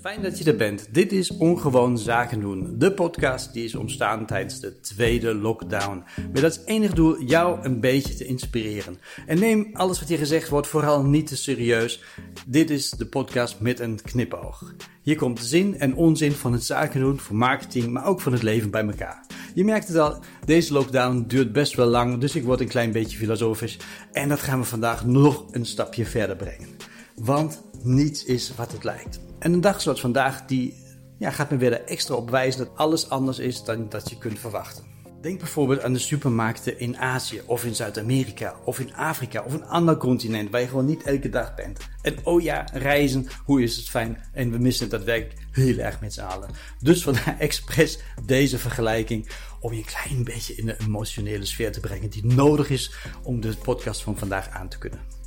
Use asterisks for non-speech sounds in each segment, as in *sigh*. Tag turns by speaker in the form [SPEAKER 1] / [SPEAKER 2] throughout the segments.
[SPEAKER 1] Fijn dat je er bent. Dit is Ongewoon Zaken doen. De podcast die is ontstaan tijdens de tweede lockdown. Met als enig doel jou een beetje te inspireren. En neem alles wat hier gezegd wordt vooral niet te serieus. Dit is de podcast met een knipoog. Hier komt zin en onzin van het zaken doen, voor marketing, maar ook van het leven bij elkaar. Je merkt het al, deze lockdown duurt best wel lang, dus ik word een klein beetje filosofisch. En dat gaan we vandaag nog een stapje verder brengen. Want niets is wat het lijkt. En een dag zoals vandaag, die ja, gaat me weer er extra op wijzen dat alles anders is dan dat je kunt verwachten. Denk bijvoorbeeld aan de supermarkten in Azië of in Zuid-Amerika of in Afrika of een ander continent waar je gewoon niet elke dag bent. En oh ja, reizen, hoe is het fijn en we missen het daadwerkelijk heel erg met z'n allen. Dus vandaar *laughs* expres deze vergelijking om je een klein beetje in de emotionele sfeer te brengen die nodig is om de podcast van vandaag aan te kunnen.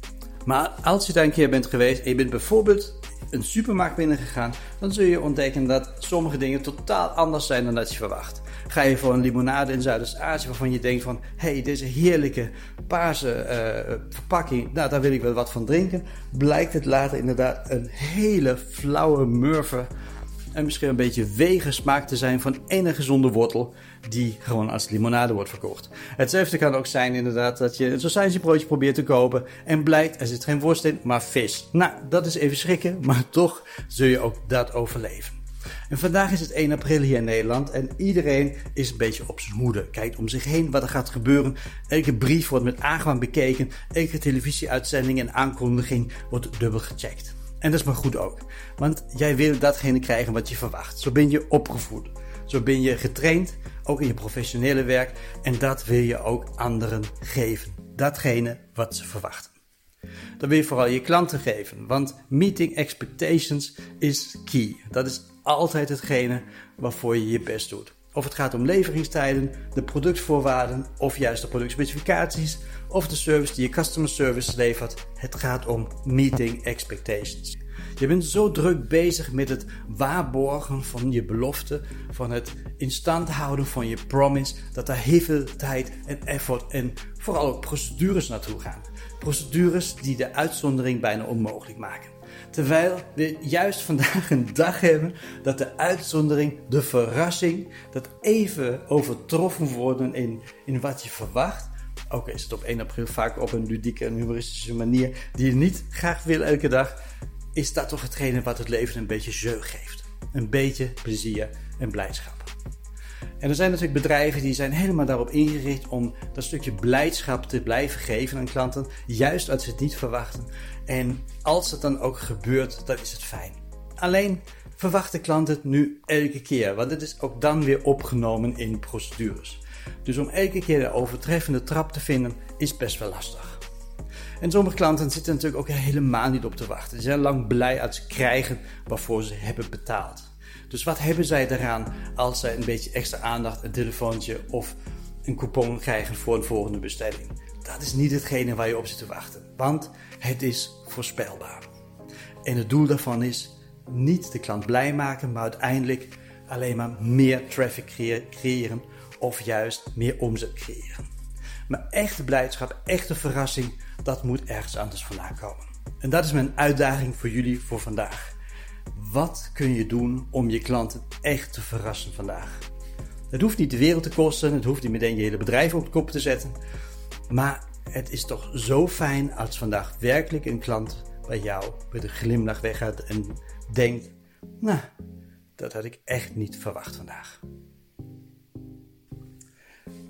[SPEAKER 1] Maar als je daar een keer bent geweest en je bent bijvoorbeeld een supermarkt binnengegaan, dan zul je ontdekken dat sommige dingen totaal anders zijn dan dat je verwacht. Ga je voor een limonade in Zuidoost-Azië waarvan je denkt van, hé, hey, deze heerlijke paarse uh, verpakking, nou, daar wil ik wel wat van drinken, blijkt het later inderdaad een hele flauwe murfer en misschien een beetje wegen smaak te zijn van ene gezonde wortel die gewoon als limonade wordt verkocht. Hetzelfde kan ook zijn inderdaad dat je een sausijzenbroodje probeert te kopen en blijkt er zit geen worst in, maar vis. Nou, dat is even schrikken, *laughs* maar toch zul je ook dat overleven. En vandaag is het 1 april hier in Nederland en iedereen is een beetje op zijn hoede. Kijkt om zich heen wat er gaat gebeuren. Elke brief wordt met aangaan bekeken. Elke televisieuitzending en aankondiging wordt dubbel gecheckt. En dat is maar goed ook. Want jij wil datgene krijgen wat je verwacht. Zo ben je opgevoed. Zo ben je getraind, ook in je professionele werk. En dat wil je ook anderen geven. Datgene wat ze verwachten. Dat wil je vooral je klanten geven. Want meeting expectations is key. Dat is altijd hetgene waarvoor je je best doet. Of het gaat om leveringstijden, de productvoorwaarden of juist de productspecificaties of de service die je customer service levert. Het gaat om meeting expectations. Je bent zo druk bezig met het waarborgen van je belofte, van het in stand houden van je promise, dat er heel veel tijd en effort en vooral ook procedures naartoe gaan. Procedures die de uitzondering bijna onmogelijk maken. Terwijl we juist vandaag een dag hebben dat de uitzondering, de verrassing, dat even overtroffen worden in, in wat je verwacht. Ook is het op 1 april vaak op een ludieke en humoristische manier die je niet graag wil elke dag. Is dat toch hetgene wat het leven een beetje jeu geeft. Een beetje plezier en blijdschap. En er zijn natuurlijk bedrijven die zijn helemaal daarop ingericht om dat stukje blijdschap te blijven geven aan klanten, juist als ze het niet verwachten. En als het dan ook gebeurt, dan is het fijn. Alleen verwachten klanten het nu elke keer, want het is ook dan weer opgenomen in procedures. Dus om elke keer de overtreffende trap te vinden, is best wel lastig. En sommige klanten zitten natuurlijk ook helemaal niet op te wachten. Ze zijn lang blij als ze krijgen waarvoor ze hebben betaald. Dus wat hebben zij eraan als zij een beetje extra aandacht, een telefoontje of een coupon krijgen voor een volgende bestelling? Dat is niet hetgene waar je op zit te wachten, want het is voorspelbaar. En het doel daarvan is niet de klant blij maken, maar uiteindelijk alleen maar meer traffic creëren of juist meer omzet creëren. Maar echte blijdschap, echte verrassing, dat moet ergens anders vandaan komen. En dat is mijn uitdaging voor jullie voor vandaag. Wat kun je doen om je klanten echt te verrassen vandaag? Het hoeft niet de wereld te kosten, het hoeft niet meteen je hele bedrijf op de kop te zetten. Maar het is toch zo fijn als vandaag werkelijk een klant bij jou met een glimlach weggaat en denkt: Nou, dat had ik echt niet verwacht vandaag.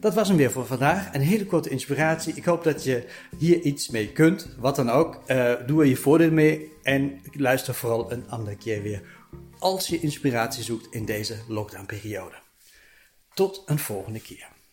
[SPEAKER 1] Dat was hem weer voor vandaag. Een hele korte inspiratie. Ik hoop dat je hier iets mee kunt. Wat dan ook. Uh, doe er je voordeel mee. En luister vooral een andere keer weer. Als je inspiratie zoekt in deze lockdownperiode. Tot een volgende keer.